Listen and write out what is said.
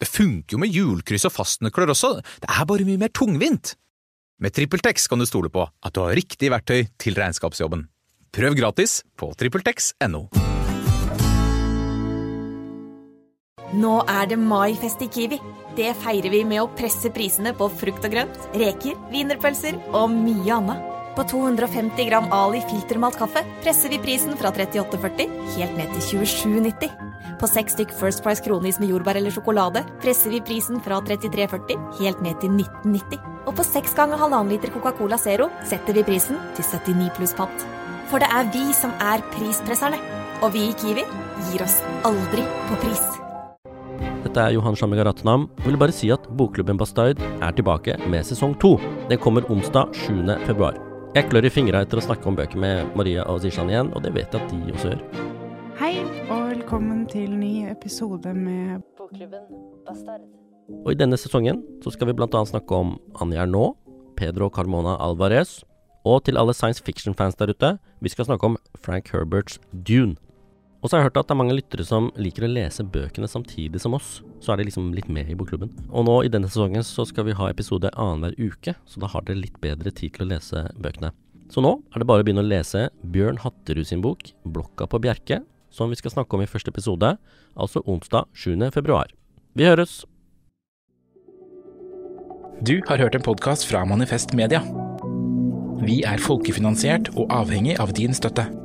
Det funker jo med hjulkryss og fastnøkler også, det er bare mye mer tungvint. Med TrippelTex kan du stole på at du har riktig verktøy til regnskapsjobben. Prøv gratis på TrippelTex.no. Nå er det maifest i Kiwi. Det feirer vi med å presse prisene på frukt og grønt, reker, wienerpølser og mye annet. På 250 gram Ali filtermalt kaffe presser vi prisen fra 38,40 helt ned til 27,90. På seks stykk First Price kronis med jordbær eller sjokolade presser vi prisen fra 33,40 helt ned til 19,90. Og på seks ganger halvannen liter Coca-Cola Zero setter vi prisen til 79 pluss pant. For det er vi som er prispresserne. Og vi i Kiwi gir oss aldri på pris. Dette er Johan Shamega Ratnam. Jeg vil bare si at Bokklubben Bastard er tilbake med sesong to. Den kommer onsdag 7. februar. Jeg klør i fingra etter å snakke om bøker med Maria og Zishan igjen, og det vet jeg at de også gjør. Hei, og velkommen til ny episode med Bokklubben Bastard. Og i denne sesongen så skal vi blant annet snakke om Anja Ernaux, Pedro Carmona Alvarez, og til alle science fiction-fans der ute, vi skal snakke om Frank Herberts Dune. Og så har jeg hørt at det er mange lyttere som liker å lese bøkene samtidig som oss. Så er de liksom litt med i bokklubben. Og nå i denne sesongen så skal vi ha episode annenhver uke, så da har dere litt bedre tid til å lese bøkene. Så nå er det bare å begynne å lese Bjørn Hatterud sin bok 'Blokka på Bjerke', som vi skal snakke om i første episode, altså onsdag 7. februar. Vi høres! Du har hørt en podkast fra Manifest Media. Vi er folkefinansiert og avhengig av din støtte.